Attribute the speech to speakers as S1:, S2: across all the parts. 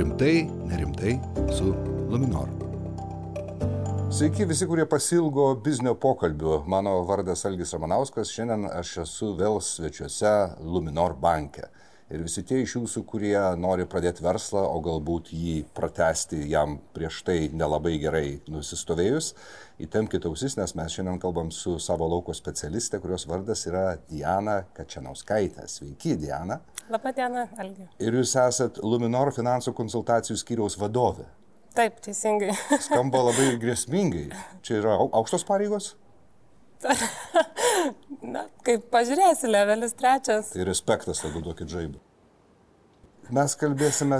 S1: Rimtai, nerimtai su Luminor. Sveiki visi, kurie pasilgo biznio pokalbių. Mano vardas Algis Ramanauskas. Šiandien aš esu vėl svečiuose Luminor banke. Ir visi tie iš jūsų, kurie nori pradėti verslą, o galbūt jį pratesti jam prieš tai nelabai gerai nusistovėjus, įtempkite ausis, nes mes šiandien kalbam su savo lauko specialiste, kurios vardas yra Diana Kačianauskaitė. Sveiki, Diana.
S2: Labą dieną, Algi.
S1: Ir jūs esat Luminor finansų konsultacijų skyriaus vadovė.
S2: Taip, teisingai.
S1: Skamba labai grėsmingai. Čia yra aukštos pareigos?
S2: Na, kaip pažiūrėsi, levelis trečias.
S1: Tai respektas, jeigu duokit žaibą. Mes kalbėsime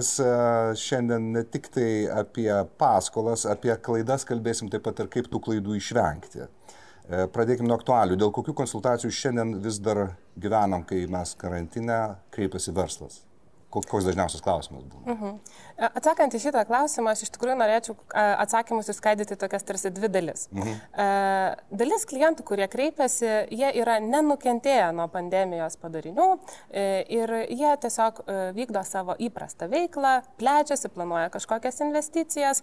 S1: šiandien ne tik tai apie paskolas, apie klaidas kalbėsim taip pat ir kaip tų klaidų išvengti. E, Pradėkime nuo aktualių. Dėl kokių konsultacijų šiandien vis dar gyvenam, kai mes karantinę kreipiasi verslas? Koks dažniausias klausimas būna? Uh
S2: -huh. Atsakant į šitą klausimą, aš iš tikrųjų norėčiau atsakymus įskaidyti tokias tarsi dvi dalis. Uh mhm. -huh. Dalis klientų, kurie kreipiasi, jie yra nenukentėję nuo pandemijos padarinių e, ir jie tiesiog e, vykdo savo įprastą veiklą, plečiasi, planuoja kažkokias investicijas,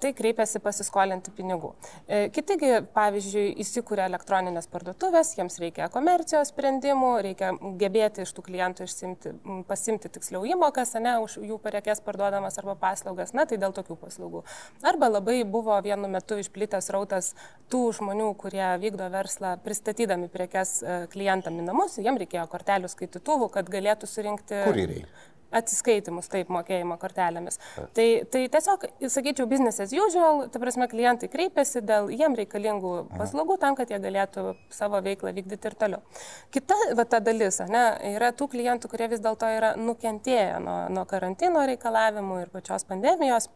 S2: tai kreipiasi pasiskolinti pinigų. E, kitigi, pavyzdžiui, įsikūrė elektroninės parduotuvės, jiems reikia komercijos sprendimų, reikia gebėti iš tų klientų išsimti, pasimti tiksliau tiksliau įmokas, ne, už jų parekės parduodamas arba paslaugas, na tai dėl tokių paslaugų. Arba labai buvo vienu metu išplitęs rautas tų žmonių, kurie vykdo verslą pristatydami prekes e, klientam į namus, jiem reikėjo kortelių skaitytuvų, kad galėtų surinkti...
S1: Kurjeriai
S2: atsiskaitimus, taip, mokėjimo kortelėmis. Tai, tai tiesiog, sakyčiau, business as usual, ta prasme, klientai kreipiasi dėl jiem reikalingų paslaugų tam, kad jie galėtų savo veiklą vykdyti ir toliau. Kita va, ta dalis, ne, yra tų klientų, kurie vis dėlto yra nukentėję nuo, nuo karantino reikalavimų ir pačios pandemijos.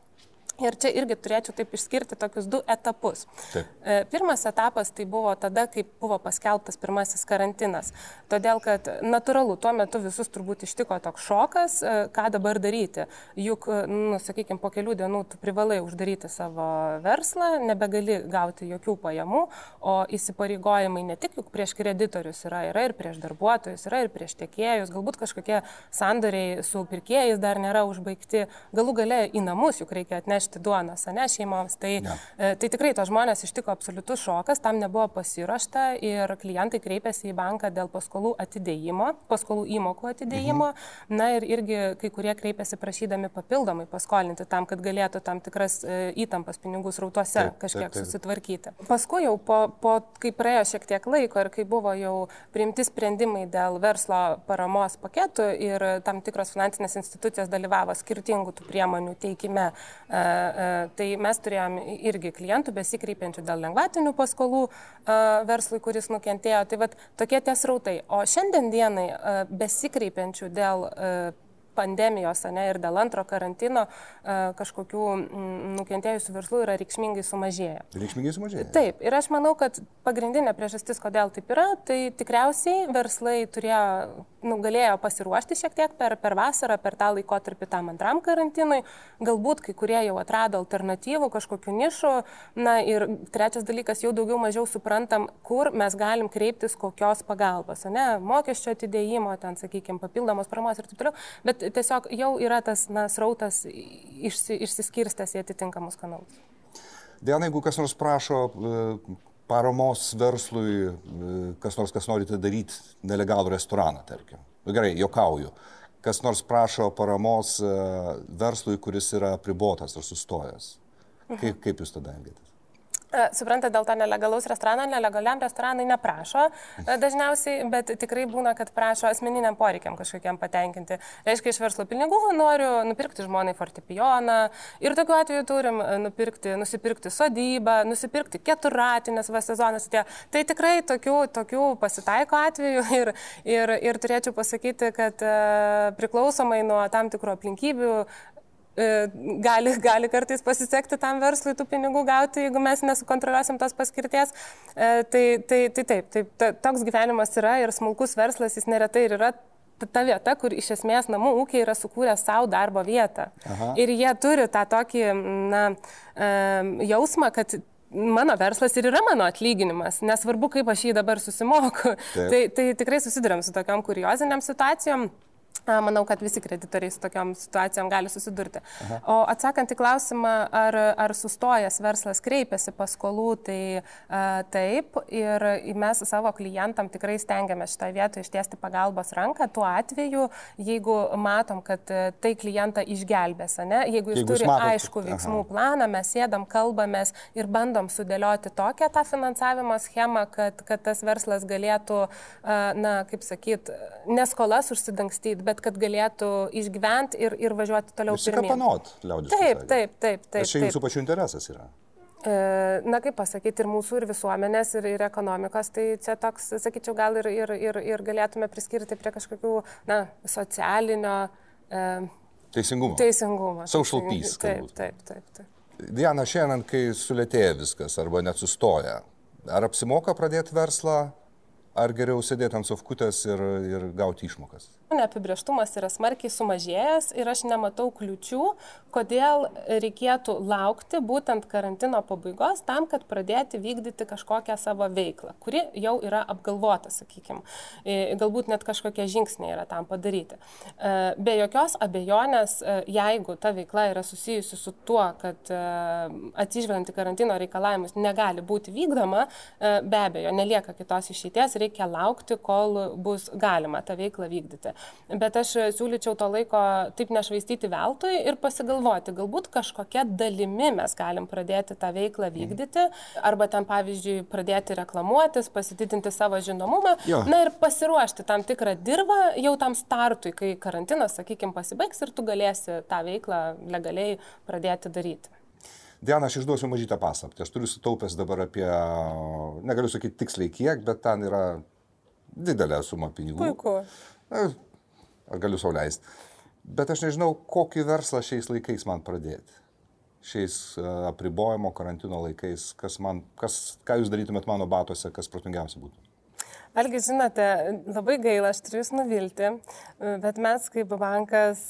S2: Ir čia irgi turėčiau taip išskirti tokius du etapus. Taip. E, pirmas etapas tai buvo tada, kai buvo paskelbtas pirmasis karantinas. Todėl, kad natūralu, tuo metu visus turbūt ištiko toks šokas, e, ką dabar daryti. Juk, e, nu, sakykime, po kelių dienų tu privalai uždaryti savo verslą, nebegali gauti jokių pajamų, o įsipareigojimai ne tik juk prieš kreditorius yra, yra ir prieš darbuotojus, yra ir prieš tiekėjus, galbūt kažkokie sandoriai su pirkėjais dar nėra užbaigti, galų gale į namus juk reikia atnešti atnešti duonos, ne šeimoms. Tai, ja. E, tai tikrai tos žmonės ištiko absoliutus šokas, tam nebuvo pasiruošta ir klientai kreipėsi į banką dėl paskolų atidėjimo, paskolų įmokų atidėjimo. Mhm. Na ir irgi kai kurie kreipėsi prašydami papildomai paskolinti tam, kad galėtų tam tikras e, įtampas pinigų srautuose taip, kažkiek taip, taip. susitvarkyti. Paskui jau po, po, kai praėjo šiek tiek laiko ir kai buvo jau priimti sprendimai dėl verslo paramos paketų ir tam tikros finansinės institucijos dalyvavo skirtingų tų priemonių teikime E, tai mes turėjom irgi klientų besikreipiančių dėl lengvatinių paskolų verslui, kuris nukentėjo. Tai vad tokie tie srautai. O šiandien dienai besikreipiančių dėl pandemijos ne, ir dėl antro karantino e, kažkokių nukentėjusių verslų yra reikšmingai sumažėję.
S1: Reikšmingai sumažėję?
S2: Taip, ir aš manau, kad pagrindinė priežastis, kodėl taip yra, tai tikriausiai verslai turėjo, nu, galėjo pasiruošti šiek tiek per, per vasarą, per tą laikotarpį tam antram karantinui, galbūt kai kurie jau atrado alternatyvų, kažkokių nišų, na ir trečias dalykas, jau daugiau mažiau suprantam, kur mes galim kreiptis kokios pagalbos, ne, mokesčio atidėjimo, ten, sakykime, papildomos paramos ir taip toliau, bet tiesiog jau yra tas na, srautas išsi, išsiskirstęs į atitinkamus kanalus.
S1: Diena, jeigu kas nors prašo e, paramos verslui, e, kas nors, kas norite daryti nelegalų restoraną, tarkim. Nu, gerai, jokauju. Kas nors prašo paramos e, verslui, kuris yra pribotas ar sustojęs. Kaip, kaip jūs tada elgėtės?
S2: E, suprantate, dėl to nelegalaus restorano, nelegaliam restoranui neprašo e, dažniausiai, bet tikrai būna, kad prašo asmeniniam poreikiam kažkokiam patenkinti. Reiškia, iš verslo pinigų noriu nupirkti žmonai fortepijoną ir tokiu atveju turim e, nupirkti, nusipirkti sodybą, nusipirkti keturatinės va sezonas. Tie. Tai tikrai tokių, tokių pasitaiko atveju ir, ir, ir turėčiau pasakyti, kad priklausomai nuo tam tikrų aplinkybių gali, gali kartais pasisekti tam verslui tų pinigų gauti, jeigu mes nesukontroliuosim tos paskirties. E, tai, tai, tai taip, taip ta, toks gyvenimas yra ir smulkus verslas jis neretai ir yra ta vieta, kur iš esmės namų ūkiai yra sukūrę savo darbo vietą. Aha. Ir jie turi tą tokį na, e, jausmą, kad mano verslas ir yra mano atlyginimas, nesvarbu, kaip aš jį dabar susimoku. Taip. Tai, tai tikrai susidurėm su tokiam kurioziniam situacijom. Manau, kad visi kreditoriai su tokiam situacijom gali susidurti. Aha. O atsakant į klausimą, ar, ar sustojęs verslas kreipiasi paskolų, tai a, taip. Ir mes savo klientam tikrai stengiamės šitoje vietoje ištiesti pagalbos ranką. Tuo atveju, jeigu matom, kad tai klientą išgelbės, ne? jeigu jis jeigu turi matot, aišku veiksmų aha. planą, mes sėdam, kalbamės ir bandom sudėlioti tokią tą finansavimo schemą, kad, kad tas verslas galėtų, a, na, kaip sakyt, neskolas užsidangstyti, bet kad galėtų išgyventi ir, ir važiuoti toliau.
S1: Išsikapanot, liaudis.
S2: Taip, taip, taip, taip.
S1: Čia jūsų pačių interesas yra.
S2: E, na, kaip pasakyti, ir mūsų, ir visuomenės, ir, ir ekonomikos, tai čia toks, sakyčiau, gal ir, ir, ir, ir galėtume priskirti prie kažkokių, na, socialinio. E,
S1: teisingumo.
S2: Teisingumo.
S1: Social peace.
S2: Taip, taip, taip, taip.
S1: Diana, šiandien, kai sulėtėja viskas arba net sustoja, ar apsimoka pradėti verslą, ar geriau sėdėti ant sofkutės ir, ir gauti išmokas?
S2: Neapibrieštumas yra smarkiai sumažėjęs ir aš nematau kliučių, kodėl reikėtų laukti būtent karantino pabaigos tam, kad pradėti vykdyti kažkokią savo veiklą, kuri jau yra apgalvota, sakykime. Galbūt net kažkokie žingsniai yra tam padaryti. E, be jokios abejonės, e, jeigu ta veikla yra susijusi su tuo, kad e, atsižvelgiant į karantino reikalavimus negali būti vykdoma, be abejo, nelieka kitos išeities, reikia laukti, kol bus galima tą veiklą vykdyti. Bet aš siūlyčiau to laiko taip nešvaistyti veltui ir pasigalvoti, galbūt kažkokia dalimi mes galim pradėti tą veiklą vykdyti, arba ten pavyzdžiui pradėti reklamuotis, pasididinti savo žinomumą, jo. na ir pasiruošti tam tikrą dirbą jau tam startui, kai karantinas, sakykime, pasibaigs ir tu galėsi tą veiklą legaliai pradėti daryti.
S1: Diena, aš išduosiu mažytą paslaptį. Aš turiu sutaupęs dabar apie, negaliu sakyti tiksliai kiek, bet ten yra didelė suma pinigų.
S2: Puiku.
S1: Ar galiu sauliaisti. Bet aš nežinau, kokį verslą šiais laikais man pradėti. Šiais apribojimo karantino laikais, kas man, kas, ką jūs darytumėt mano batose, kas protingiausia būtų.
S2: Algi, žinote, labai gaila, aš turiu jūs nuvilti, bet mes kaip bankas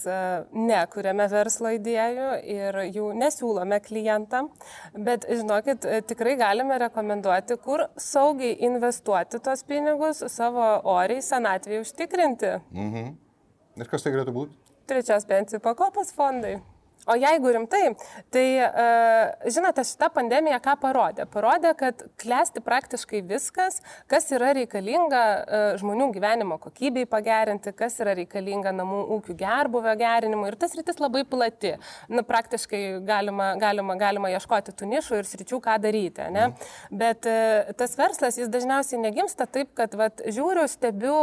S2: nekuriame verslo idėjų ir jų nesiūlome klientam, bet žinokit, tikrai galime rekomenduoti, kur saugiai investuoti tos pinigus savo oriai senatvėje užtikrinti.
S1: Mhm. Ir kas tai galėtų būti?
S2: Trečios pensijų pakopos fondai. O jeigu rimtai, tai, uh, žinote, šita pandemija ką parodė? Parodė, kad klesti praktiškai viskas, kas yra reikalinga uh, žmonių gyvenimo kokybei pagerinti, kas yra reikalinga namų ūkių gerbuvio gerinimui. Ir tas rytis labai plati. Na, praktiškai galima, galima, galima ieškoti tų nišų ir sričių, ką daryti. Ne? Mm. Bet uh, tas verslas, jis dažniausiai negimsta taip, kad vat, žiūriu, stebiu,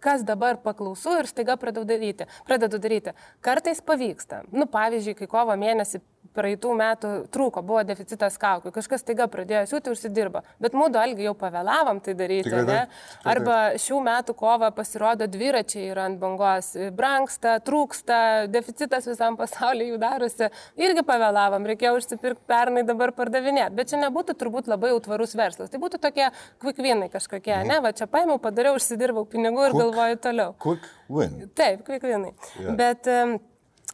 S2: kas dabar paklausau ir staiga pradedu daryti. Pradedu daryti. Kartais pavyksta. Nu, pavyzdžiui, pavyzdžiui, kai kovo mėnesį praeitų metų trūko, buvo deficitas kaukių, kažkas taiga pradėjo siūti, užsidirba, bet mūdu algi jau pavėlavom tai daryti, Tikrai, ne? Arba šių metų kovo pasirodo dviračiai yra ant bangos, branksta, trūksta, deficitas visam pasauliu jų darosi, irgi pavėlavom, reikėjo užsipirkti pernai dabar pardavinėti, bet čia nebūtų turbūt labai jau tvarus verslas, tai būtų tokie kvikvinai kažkokie, mm. ne, va čia paėmiau, padariau, užsidirbau pinigų ir quick, galvoju toliau.
S1: Quick win.
S2: Taip, kvikvinai. Yeah. Bet um,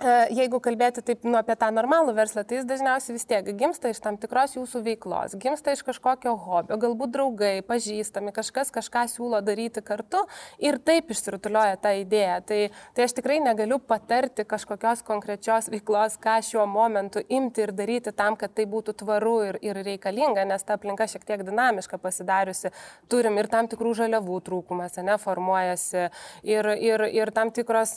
S2: jeigu kalbėti taip nu, apie tą normalų verslą, tai jis dažniausiai vis tiek gimsta iš tam tikros jūsų veiklos, gimsta iš kažkokio hobio, galbūt draugai, pažįstami, kažkas kažką siūlo daryti kartu ir taip išsirutulioja tą idėją. Tai, tai aš tikrai negaliu patarti kažkokios konkrečios veiklos, ką šiuo momentu imti ir daryti tam, kad tai būtų tvaru ir, ir reikalinga, nes ta aplinka šiek tiek dinamiška pasidariusi. Turim ir tam tikrų žaliavų trūkumas, neformuojasi ir, ir, ir tam tikros,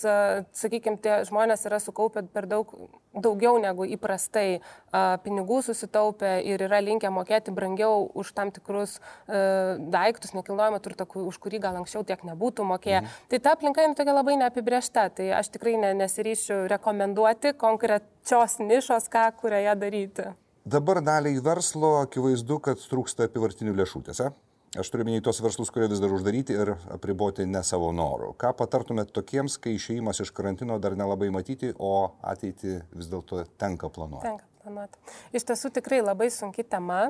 S2: sakykime, tie žmonės yra sukaupę per daug, daugiau negu įprastai a, pinigų susitaupę ir yra linkę mokėti brangiau už tam tikrus a, daiktus, nekilnojamą turtą, už kurį gal anksčiau tiek nebūtų mokėję. Mhm. Tai ta aplinka yra tokia labai neapibriešta, tai aš tikrai ne, nesiryšiu rekomenduoti konkrečios nišos, ką kurioje daryti.
S1: Dabar daliai verslo akivaizdu, kad trūksta apivartinių lėšų, tiesa? Aš turiu minėti tos verslus, kurie vis dar uždaryti ir apriboti ne savo norų. Ką patartumėt tokiems, kai išėjimas iš karantino dar nelabai matyti, o ateitį vis dėlto tenka planuoti?
S2: Tenka skanuoti. Iš tiesų tikrai labai sunki tema.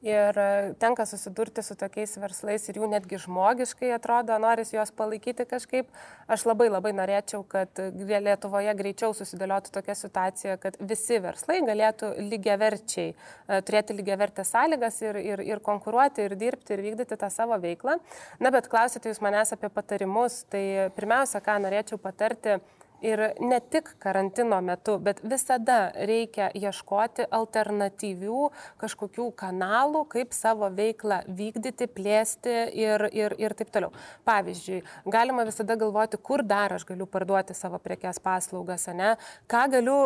S2: Ir e, tenka susidurti su tokiais verslais ir jų netgi žmogiškai atrodo, noris juos palaikyti kažkaip. Aš labai labai norėčiau, kad Lietuvoje greičiau susidėliotų tokia situacija, kad visi verslai galėtų lygiaverčiai e, turėti lygiavertės sąlygas ir, ir, ir konkuruoti, ir dirbti, ir vykdyti tą savo veiklą. Na, bet klausite jūs manęs apie patarimus, tai pirmiausia, ką norėčiau patarti, Ir ne tik karantino metu, bet visada reikia ieškoti alternatyvių kažkokių kanalų, kaip savo veiklą vykdyti, plėsti ir, ir, ir taip toliau. Pavyzdžiui, galima visada galvoti, kur dar aš galiu parduoti savo prekes paslaugas, ne? ką galiu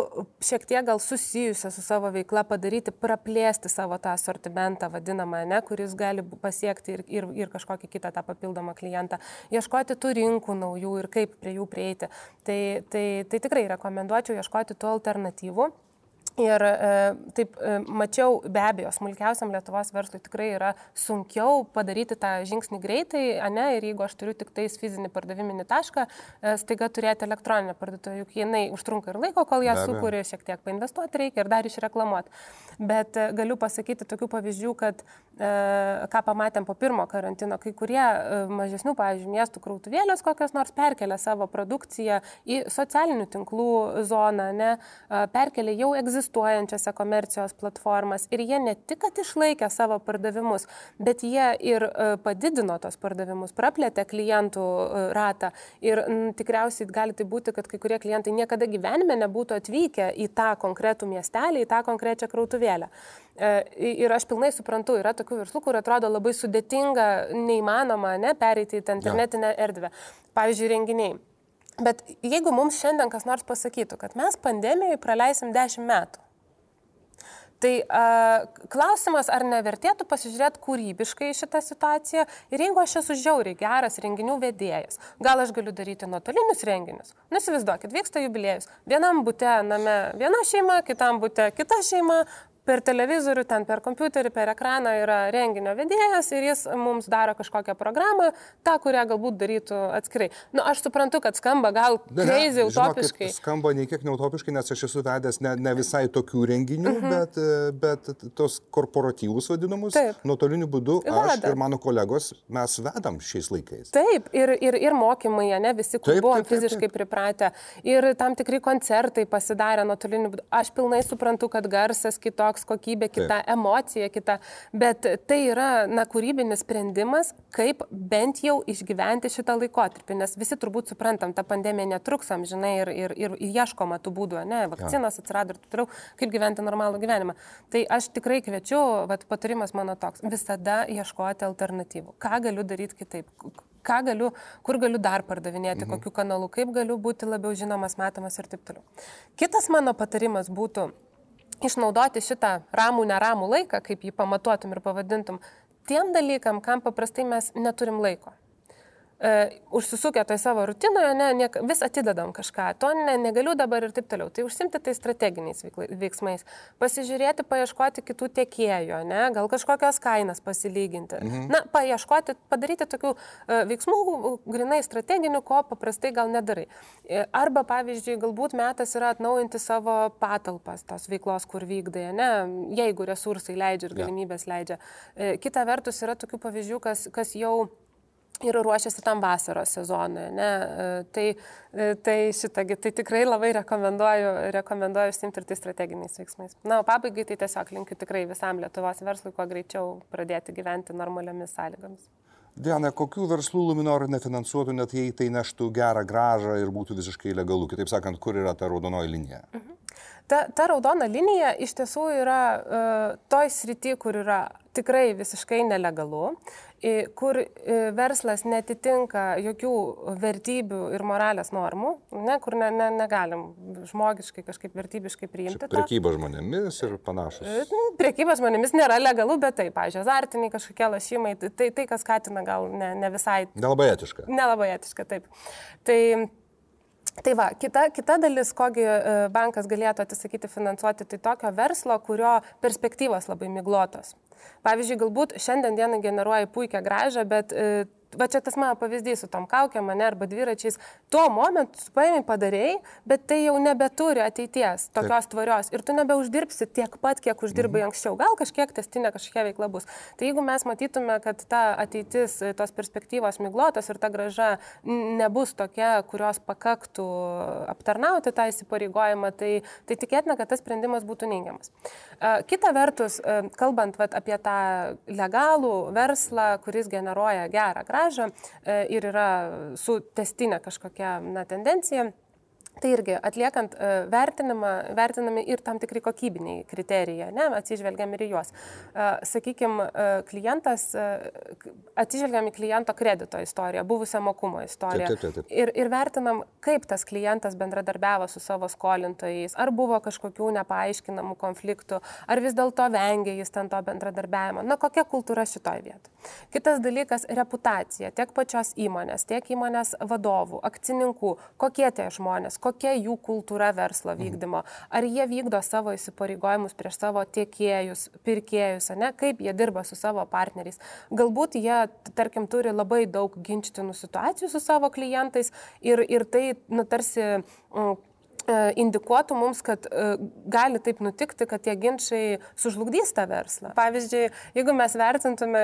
S2: šiek tiek gal susijusią su savo veikla padaryti, praplėsti savo tą asortimentą vadinamą, ne? kuris gali pasiekti ir, ir, ir kažkokį kitą tą papildomą klientą, ieškoti tų rinkų naujų ir kaip prie jų prieiti. Tai, tai, tai tikrai rekomenduočiau ieškoti tų alternatyvų. Ir e, taip e, mačiau, be abejo, smulkiausiam Lietuvos verslui tikrai yra sunkiau padaryti tą žingsnį greitai, ne, ir jeigu aš turiu tik tais fizinį pardaviminį tašką, e, staiga turėti elektroninę parduotuvę, juk jinai užtrunka ir laiko, kol ją sukūrė, šiek tiek painvestuoti reikia ir dar išreklamuoti. Bet e, galiu pasakyti tokių pavyzdžių, kad e, ką pamatėm po pirmo karantino, kai kurie e, mažesnių, pavyzdžiui, miestų krautuvėlės kokios nors perkelia savo produkciją į socialinių tinklų zoną, ne, e, perkelia jau egzistuojančią egzistuojančias e-komercijos platformas ir jie ne tik, kad išlaikė savo pardavimus, bet jie ir e, padidino tos pardavimus, praplėtė klientų e, ratą ir m, tikriausiai gali tai būti, kad kai kurie klientai niekada gyvenime nebūtų atvykę į tą konkretų miestelį, į tą konkrečią krautuvėlę. E, ir aš pilnai suprantu, yra tokių verslų, kur atrodo labai sudėtinga, neįmanoma, ne, pereiti į internetinę erdvę. Pavyzdžiui, renginiai. Bet jeigu mums šiandien kas nors pasakytų, kad mes pandemijoje praleisim 10 metų, tai a, klausimas, ar nevertėtų pasižiūrėti kūrybiškai šitą situaciją ir jeigu aš esu žiauriai geras renginių vedėjas, gal aš galiu daryti nuotolinius renginius. Nusivaizduokit, vyksta jubiliejus. Vienam būte name viena šeima, kitam būte kita šeima, per televizorių, ten per kompiuterį, per ekraną yra renginio vedėjas ir jis mums daro kažkokią programą, tą, kurią galbūt darytų atskirai. Na, nu, aš suprantu, kad skamba gal crazy, utopiškai.
S1: Žinokit, skamba nei kiek neutopiškai, nes aš esu vedęs ne, ne visai tokių renginių, mhm. bet, bet tos korporatyvus vadinamus, Taip. nuotoliniu būdu Veda. aš ir mano kolegos mes vedam šiais laikais.
S2: Taip, ir, ir, ir mokymai, ne visi, kur buvom taip, taip, fiziškai taip. pripratę, ir tam tikri koncertai pasidarė nuotoliniu būdu. Aš pilnai suprantu, kad garsas kitoks kitoks kokybė, kita Taip. emocija, kita. Bet tai yra, na, kūrybinis sprendimas, kaip bent jau išgyventi šitą laikotarpį, nes visi turbūt suprantam, ta pandemija netruks amžinai ir, ir, ir, ieškoma tų būdų, ne, vakcinos atsirado ir taip toliau, kaip gyventi normalų gyvenimą. Tai aš tikrai kviečiu, vat, patarimas mano toks, visada ieškoti alternatyvų. Ką galiu daryti kitaip? ką galiu, kur galiu dar pardavinėti, mhm. kokiu kanalu, kaip galiu būti labiau žinomas, matomas ir taip toliau. Kitas mano patarimas būtų išnaudoti šitą ramų, neramų laiką, kaip jį pamatuotum ir pavadintum, tiem dalykam, kam paprastai mes neturim laiko užsisukę toj savo rutinoje, ne, ne, vis atidedam kažką, to ne, negaliu dabar ir taip toliau. Tai užsimti tai strateginiais veiksmais, pasižiūrėti, paieškoti kitų tiekėjų, ne, gal kažkokios kainas pasilyginti. Mhm. Na, paieškoti, padaryti tokių e, veiksmų, grinai strateginių, ko paprastai gal nedarai. E, arba, pavyzdžiui, galbūt metas yra atnaujinti savo patalpas, tos veiklos, kur vykdai, ne, jeigu resursai leidžia ir galimybės leidžia. E, kita vertus yra tokių pavyzdžių, kas, kas jau ir ruošiasi tam vasaros sezonui. Ne? E, tai, e, tai šitągi, tai tikrai labai rekomenduoju, rekomenduoju užsimti ir tai strateginiais veiksmais. Na, o pabaigai tai tiesiog linkiu tikrai visam Lietuvos verslui kuo greičiau pradėti gyventi normaliomis sąlygomis.
S1: Diana, kokių verslų Luminor nefinansuotų, net jei tai neštų gerą gražą ir būtų visiškai legalu? Kitaip sakant, kur yra ta raudonoji linija? Mhm.
S2: Ta, ta raudona linija iš tiesų yra uh, toj srity, kur yra tikrai visiškai nelegalu, kur verslas netitinka jokių vertybių ir moralės normų, ne, kur ne, ne, negalim žmogiškai kažkaip vertybiškai priimti.
S1: Prekyba žmonėmis ir panašus. E,
S2: nu, prekyba žmonėmis nėra legalu, bet taip, pažiūrėjau, azartiniai kažkokie lašymai, tai, tai, tai kas skatina gal ne, ne visai.
S1: Nelabai etiška.
S2: Nelabai etiška, taip. Tai Tai va, kita, kita dalis, kogi e, bankas galėtų atsisakyti finansuoti, tai tokio verslo, kurio perspektyvos labai miglotos. Pavyzdžiui, galbūt šiandien dieną generuoja puikią gražą, bet e, va čia tas mano pavyzdys su tom kaukiam, mane arba dviračiais, tuo momentu tu paėmė padarėjai, bet tai jau nebeturi ateities tokios Taip. tvarios ir tu nebeuždirbsi tiek pat, kiek uždirbai mhm. anksčiau, gal kažkiek testinė kažkokia veikla bus. Tai jeigu mes matytume, kad ta ateitis, tos perspektyvos miglotos ir ta graža nebus tokia, kurios pakaktų aptarnauti tą įsipareigojimą, tai, tai tikėtina, kad tas sprendimas būtų neigiamas. Kita vertus, kalbant vat, apie tą legalų verslą, kuris generuoja gerą gražą ir yra su testinė kažkokia na, tendencija, Tai irgi atliekant e, vertinimą, vertinami ir tam tikri kokybiniai kriterijai, ne, atsižvelgiam ir į juos. E, Sakykime, klientas, e, atsižvelgiam į kliento kredito istoriją, buvusią mokumo istoriją. Taip, taip, taip. Ir, ir vertinam, kaip tas klientas bendradarbiavo su savo skolintojais, ar buvo kažkokių nepaaiškinamų konfliktų, ar vis dėlto vengia jis ten to bendradarbiavimo. Na, kokia kultūra šitoje vietoje. Kitas dalykas - reputacija tiek pačios įmonės, tiek įmonės vadovų, akcininkų, kokie tie žmonės kokia jų kultūra verslo mhm. vykdymo, ar jie vykdo savo įsipareigojimus prieš savo tiekėjus, pirkėjus, ne, kaip jie dirba su savo partneriais. Galbūt jie, tarkim, turi labai daug ginčytinų situacijų su savo klientais ir, ir tai, nu, tarsi, mm, indikuotų mums, kad e, gali taip nutikti, kad tie ginčiai sužlugdys tą verslą. Pavyzdžiui, jeigu mes vertintume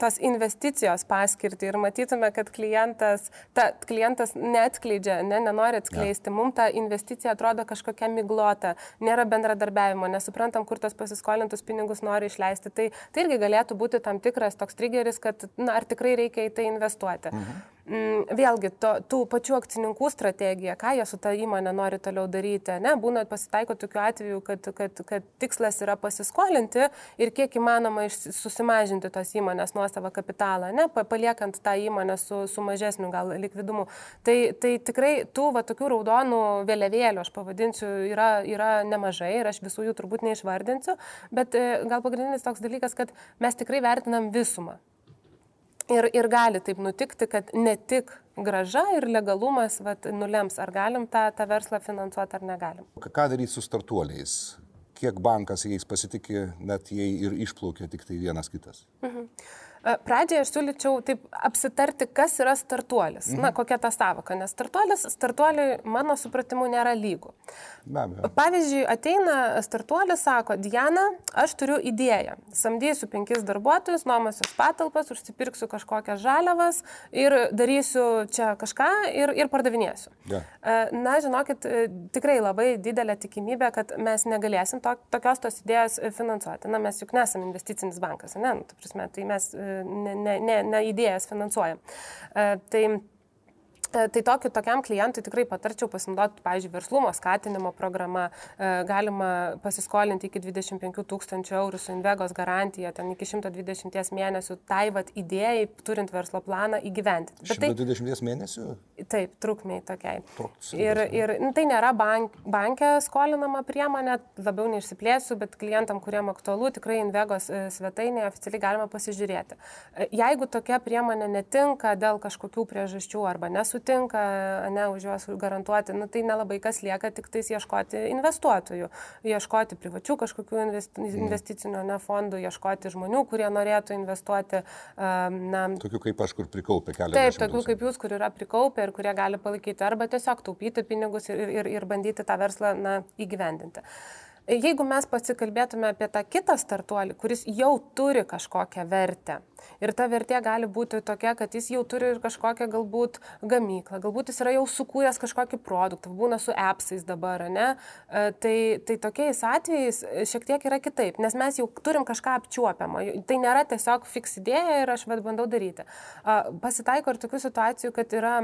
S2: tos investicijos paskirtį ir matytume, kad klientas, ta, klientas neatskleidžia, ne, nenori atskleisti, ja. mums ta investicija atrodo kažkokia miglota, nėra bendradarbiavimo, nesuprantam, kur tos pasiskolintus pinigus nori išleisti, tai, tai irgi galėtų būti tam tikras toks trigeris, kad na, ar tikrai reikia į tai investuoti. Mhm. Mm, vėlgi, to, tų pačių akcininkų strategija, ką jie su tą įmonę nori toliau daryti. Ne, būna pasitaiko tokių atvejų, kad, kad, kad tikslas yra pasiskolinti ir kiek įmanoma susimažinti tos įmonės nuosavą kapitalą, ne, paliekant tą įmonę su, su mažesniu gal likvidumu. Tai, tai tikrai tų va, tokių raudonų vėliavėlių, aš pavadinsiu, yra, yra nemažai ir aš visų jų turbūt neišvardinsiu, bet e, gal pagrindinis toks dalykas, kad mes tikrai vertinam visumą. Ir, ir gali taip nutikti, kad ne tik graža ir legalumas vat, nulems, ar galim tą, tą verslą finansuoti ar negalim.
S1: Ką daryti su startuoliais? Kiek bankas jais pasitikė, net jei ir išplaukia tik tai vienas kitas? Mhm.
S2: E, pradžioje aš siūlyčiau taip apsitarti, kas yra startuolis. Mhm. Na, kokia ta savoka, nes startuolis, startuoliui mano supratimu nėra lygų. Pavyzdžiui, ateina startuolis, sako, Diana, aš turiu idėją. Samdysiu penkis darbuotojus, nuomosiu patalpas, užsipirksiu kažkokias žaliavas ir darysiu čia kažką ir, ir pardavinėsiu. Ja. E, na, žinokit, e, tikrai labai didelė tikimybė, kad mes negalėsim to, tokios tos idėjos finansuoti. Na, mes juk nesame investicinis bankas, ne? Nu, prasme, tai mes ne, ne, ne, ne idėjas finansuojam. E, tai E, tai tokiu, tokiam klientui tikrai patarčiau pasinaudoti, pavyzdžiui, verslumo skatinimo programą. E, galima pasiskolinti iki 25 tūkstančių eurų su Invegos garantija, ten iki 120 mėnesių, tai vad idėjai, turint verslo planą, įgyventi.
S1: 120 tai, mėnesių?
S2: Taip, trukmiai tokiai. Ir, ir nu, tai nėra bank, bankė skolinama priemonė, labiau neišsiplėsiu, bet klientam, kuriem aktualu, tikrai Invegos e, svetainėje oficialiai galima pasižiūrėti. Jeigu tokia priemonė netinka dėl kažkokių priežasčių arba nesutinka, sutinka, ne, už juos garantuoti, nu, tai nelabai kas lieka, tik tais ieškoti investuotojų, ieškoti privačių kažkokių investi mm. investicinių ne, fondų, ieškoti žmonių, kurie norėtų investuoti. Na,
S1: tokių kaip aš, kur prikaupė kelią.
S2: Taip, tokių kaip jūs, kur yra prikaupę ir kurie gali palaikyti arba tiesiog taupyti pinigus ir, ir, ir bandyti tą verslą na, įgyvendinti. Jeigu mes pasikalbėtume apie tą kitą startuolį, kuris jau turi kažkokią vertę, Ir ta vertė gali būti tokia, kad jis jau turi ir kažkokią galbūt gamyklą, galbūt jis yra jau sukūręs kažkokį produktą, būna su appsais dabar, ne? E, tai, tai tokiais atvejais šiek tiek yra kitaip, nes mes jau turim kažką apčiuopiamą. Tai nėra tiesiog fiks idėja ir aš vad bandau daryti. Pasitaiko ir tokių situacijų, kad yra,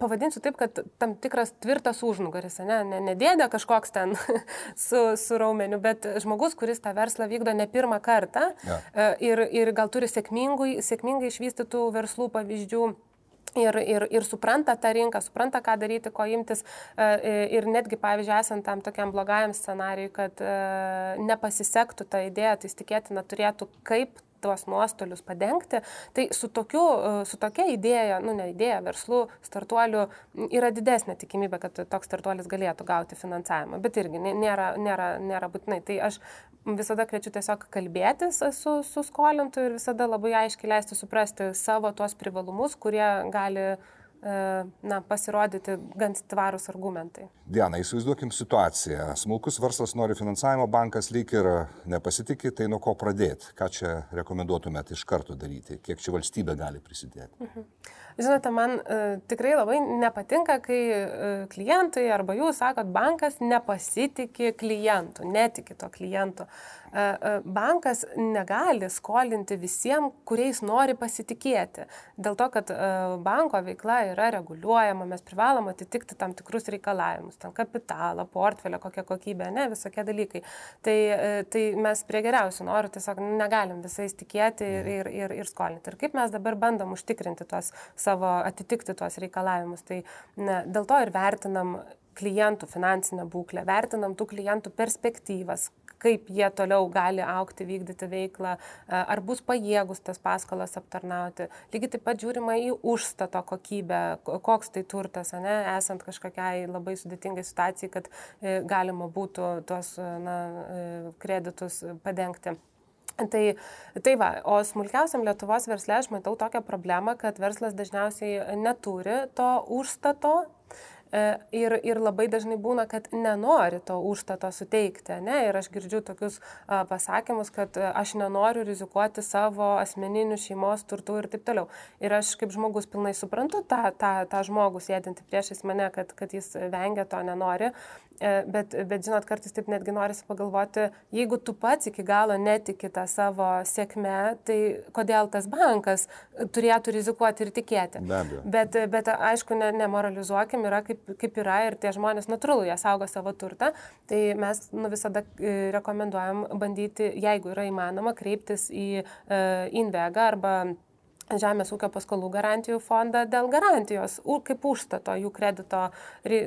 S2: pavadinsiu taip, kad tam tikras tvirtas užnugaris, ne, ne, ne dėdė kažkoks ten su, su raumeniu, bet žmogus, kuris tą verslą vykdo ne pirmą kartą ja. E, ir, ir gal turi sėkmingai, sėkmingai išvystytų verslų pavyzdžių. Ir, ir, ir supranta tą rinką, supranta, ką daryti, ko imtis. E, e, ir netgi, pavyzdžiui, esant tam tokiam blogajam scenariui, kad nepasisektų tą idėją, tai tikėtina turėtų kaip tuos nuostolius padengti. Tai su, tokiu, su tokia idėja, nu ne idėja, verslu, startuoliu yra didesnė tikimybė, kad toks startuolis galėtų gauti finansavimą, bet irgi nėra, nėra, nėra būtinai. Tai aš visada kviečiu tiesiog kalbėtis su, su skolintu ir visada labai aiškiai leisti suprasti savo tuos privalumus, kurie gali E, na, pasirodyti gan tvarūs argumentai.
S1: Diena, įsivaizduokim situaciją. Smulkus verslas nori finansavimo, bankas lyg ir nepasitikė, tai nuo ko pradėti? Ką čia rekomenduotumėt iš karto daryti? Kiek čia valstybė gali prisidėti? Mhm.
S2: Žinote, man e, tikrai labai nepatinka, kai e, klientai arba jūs sakot, bankas nepasitikė klientų, netiki to kliento. E, e, bankas negali skolinti visiems, kuriais nori pasitikėti. Dėl to, kad e, banko veikla yra reguliuojama, mes privalom atitikti tam tikrus reikalavimus, tam kapitalą, portfelio, kokią kokybę, ne, visokie dalykai. Tai, tai mes prie geriausių norų tiesiog negalim visais tikėti ir, ir, ir, ir skolinti. Ir kaip mes dabar bandom užtikrinti tuos savo, atitikti tuos reikalavimus. Tai ne, dėl to ir vertinam klientų finansinę būklę, vertinam tų klientų perspektyvas, kaip jie toliau gali aukti, vykdyti veiklą, ar bus pajėgus tas paskolas aptarnauti. Lygiai taip pat žiūrima į užstato kokybę, koks tai turtas, ne, esant kažkokiai labai sudėtingai situacijai, kad e, galima būtų tuos na, e, kreditus padengti. Tai, tai va, o smulkiausiam Lietuvos versle aš matau tokią problemą, kad verslas dažniausiai neturi to užstato E, ir, ir labai dažnai būna, kad nenori to užstato suteikti. Ne? Ir aš girdžiu tokius a, pasakymus, kad a, aš nenoriu rizikuoti savo asmeninių šeimos turtų ir taip toliau. Ir aš kaip žmogus pilnai suprantu tą, tą, tą žmogų sėdinti priešais mane, kad, kad jis vengia to, nenori. E, bet, bet žinot, kartais taip netgi norisi pagalvoti, jeigu tu pats iki galo netiki tą savo sėkmę, tai kodėl tas bankas turėtų rizikuoti ir tikėti. Bet, bet aišku, ne, nemoralizuokim, yra kaip, kaip yra ir tie žmonės natūralu, jie saugo savo turtą, tai mes nu, visada e, rekomenduojam bandyti, jeigu yra įmanoma, kreiptis į uh, Invega arba Žemės ūkio paskolų garantijų fondą dėl garantijos, kaip užstato jų kredito,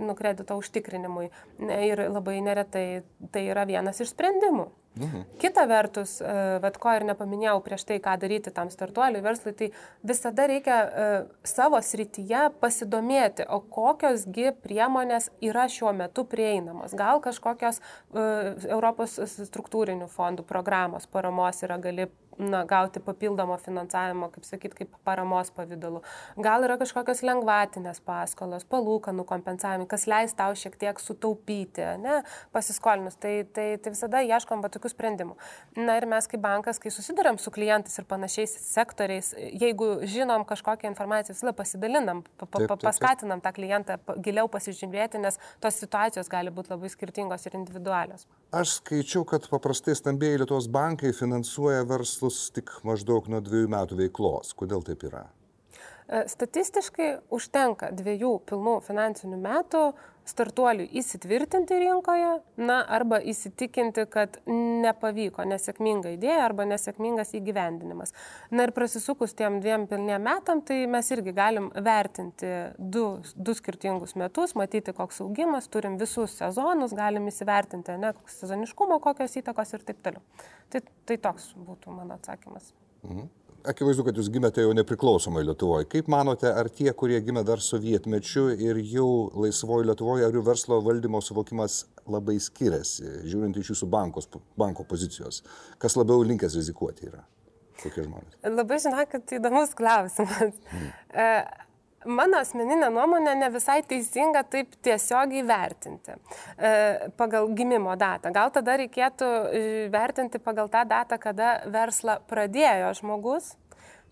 S2: nu, kredito užtikrinimui. Ir labai neretai tai yra vienas iš sprendimų. Mhm. Kita vertus, e, vad ko ir nepaminėjau prieš tai, ką daryti tam startuoliui, verslui, tai visada reikia uh, savo srityje pasidomėti, o kokiosgi priemonės yra šiuo metu prieinamos. Gal kažkokios uh, Europos struktūrinių fondų programos paramos yra gali na, gauti papildomo finansavimo, kaip sakyt, kaip paramos pavydalu. Gal yra kažkokios lengvatinės paskolos, palūkanų kompensavimai, kas leis tau šiek tiek sutaupyti, ne, pasiskolinus. Tai, tai, tai visada ieškom va tokių sprendimų. Na ir mes kaip bankas, kai susidurėm su klientais ir panašiais sektoriais, jeigu žinom kažkokią informaciją, visada pasidalinam, pa, pa, pa, paskatinam tą klientą giliau pasižiūrėti, nes tos situacijos gali būti labai skirtingos ir individualios.
S1: Aš skaičiau, kad paprastai stambėjai Lietuvos bankai finansuoja verslus tik maždaug nuo dviejų metų veiklos. Kodėl taip yra?
S2: E, statistiškai užtenka dviejų pilnų finansinių metų startuoliui įsitvirtinti rinkoje, na, arba įsitikinti, kad nepavyko nesėkminga idėja arba nesėkmingas įgyvendinimas. Na ir prasisukus tiem dviem pilniem metam, tai mes irgi galim vertinti du, du skirtingus metus, matyti, koks augimas, turim visus sezonus, galim įsivertinti, ne, koks sezoniškumo, kokios įtakos ir taip toliau. Tai, tai toks būtų mano atsakymas.
S1: Mhm akivaizdu, kad jūs gimėte jau nepriklausomai Lietuvoje. Kaip manote, ar tie, kurie gimė dar sovietmečiu ir jau laisvoje Lietuvoje, ar jų verslo valdymo suvokimas labai skiriasi, žiūrint iš jūsų bankos, banko pozicijos? Kas labiau linkęs rizikuoti yra? Kokie žmonės?
S2: Labai žinau, kad įdomus klausimas. Hmm. Mano asmeninė nuomonė ne visai teisinga taip tiesiogiai vertinti e, pagal gimimo datą. Gal tada reikėtų e, vertinti pagal tą datą, kada verslą pradėjo žmogus,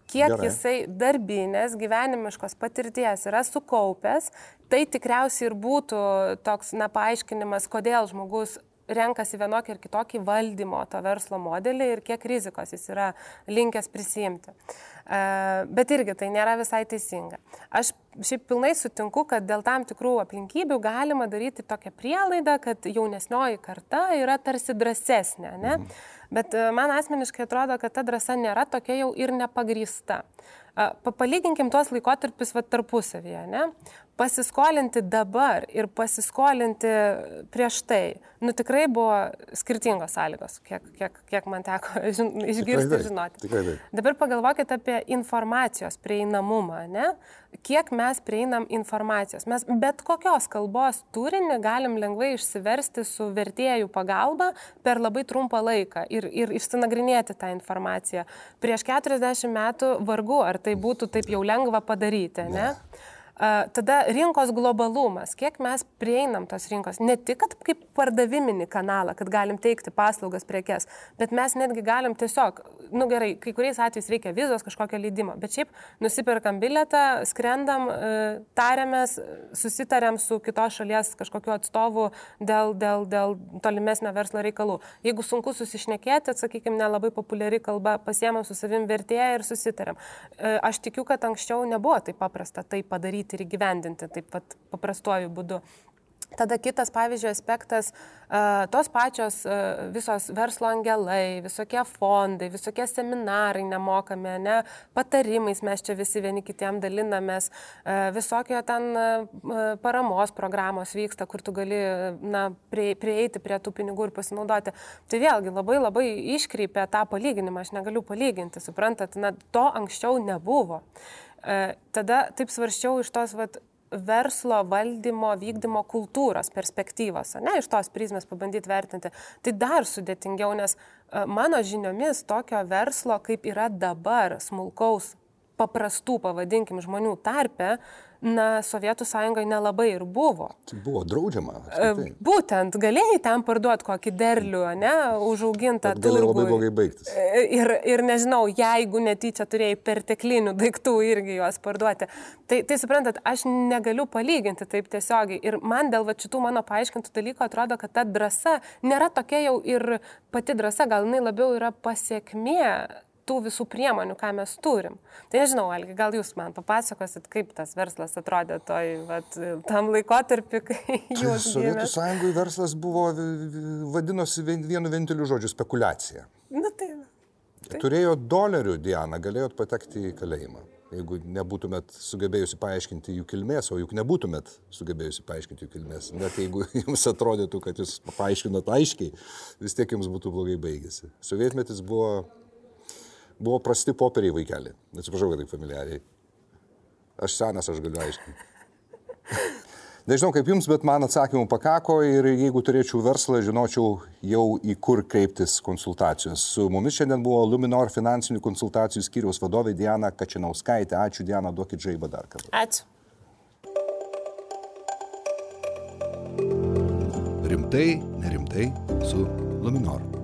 S2: kiek Gerai. jisai darbinės, gyvenimiškos patirties yra sukaupęs, tai tikriausiai ir būtų toks, na, paaiškinimas, kodėl žmogus renkasi vienokį ir kitokį valdymo to verslo modelį ir kiek rizikos jis yra linkęs prisimti. Uh, Bet irgi tai nėra visai teisinga. Aš šiaip pilnai sutinku, kad dėl tam tikrų aplinkybių galima daryti tokią prielaidą, kad jaunesnioji karta yra tarsi drąsesnė. Ne? Mhm. Bet man asmeniškai atrodo, kad ta drąsa nėra tokia jau ir nepagrįsta. Palyginkim tuos laikotarpius va, tarpusavyje, ne? Pasiskolinti dabar ir pasiskolinti prieš tai, nu tikrai buvo skirtingos sąlygos, kiek, kiek, kiek man teko žin, išgirsti ir žinoti.
S1: Tikrai taip.
S2: Dabar pagalvokit apie informacijos prieinamumą, ne? Kiek mes prieinam informacijos. Mes bet kokios kalbos turinį galim lengvai išsiversti su vertėjų pagalba per labai trumpą laiką ir, ir išsinagrinėti tą informaciją. Prieš 40 metų vargu, ar tai būtų taip jau lengva padaryti, ne? ne? Tada rinkos globalumas, kiek mes prieinam tos rinkos, ne tik kaip pardaviminį kanalą, kad galim teikti paslaugas prekes, bet mes netgi galim tiesiog, nu gerai, kai kuriais atvejais reikia vizos kažkokio leidimo, bet šiaip nusipirkam biletą, skrendam, tariamės, susitarėm su kitos šalies kažkokiu atstovu dėl, dėl, dėl tolimesnio verslo reikalų. Jeigu sunku susišnekėti, sakykime, nelabai populiari kalba, pasiemam su savim vertėją ir susitarėm. Aš tikiu, kad anksčiau nebuvo taip paprasta tai padaryti padaryti ir įgyvendinti taip pat paprastuoju būdu. Tada kitas, pavyzdžiui, aspektas, tos pačios visos verslo angelai, visokie fondai, visokie seminarai nemokami, ne, patarimais mes čia visi vieni kitiem dalinamės, visokio ten paramos programos vyksta, kur tu gali na, prie, prieiti prie tų pinigų ir pasinaudoti. Tai vėlgi labai labai iškreipia tą palyginimą, aš negaliu palyginti, suprantat, na, to anksčiau nebuvo. E, tada taip svarščiau iš tos vat, verslo valdymo, vykdymo kultūros perspektyvos, ne iš tos prizmės pabandyti vertinti. Tai dar sudėtingiau, nes e, mano žiniomis tokio verslo, kaip yra dabar, smulkaus, paprastų, pavadinkim, žmonių tarpe, na, Sovietų sąjungoje nelabai ir buvo.
S1: Tai buvo draudžiama.
S2: E, apskritai. Būtent, galėjai ten parduoti kokį derlių, ne, užaugintą.
S1: Bet gali labai blogai baigtis.
S2: E, ir, ir nežinau, jeigu netyčia turėjai perteklinių daiktų irgi juos parduoti. Tai, tai suprantat, aš negaliu palyginti taip tiesiogiai. Ir man dėl va, šitų mano paaiškintų dalykų atrodo, kad ta drąsa nėra tokia jau ir pati drąsa, gal jinai labiau yra pasiekmė tų visų priemonių, ką mes turim. Tai nežinau, Algi, gal jūs man papasakosit, kaip tas verslas atrodė toj, vat, tam laikotarpį, kai jūs...
S1: Sovietų sąjungoje verslas buvo, vadinosi vienu vieninteliu žodžiu - spekulacija.
S2: Na tai.
S1: tai. Turėjo dolerių Diana, galėjot patekti į kalėjimą. Jeigu nebūtumėt sugebėjusi paaiškinti jų kilmės, o juk nebūtumėt sugebėjusi paaiškinti jų kilmės, net jeigu jums atrodytų, kad jūs paaiškinot aiškiai, vis tiek jums būtų blogai baigėsi. Sovietmetis buvo Buvo prasti popieriai vaikeliai. Atsiprašau, kad taip familiariai. Aš senas, aš galiu aiškinti. Nežinau kaip jums, bet man atsakymų pakako ir jeigu turėčiau verslą, žinočiau jau į kur kreiptis konsultacijos. Su mumis šiandien buvo Luminor finansinių konsultacijų skyriaus vadovė Diana Kačinauskaitė. Ačiū Diana, duokit žaibą dar kartą.
S2: Ačiū.
S1: Rimtai, nerimtai su Luminor.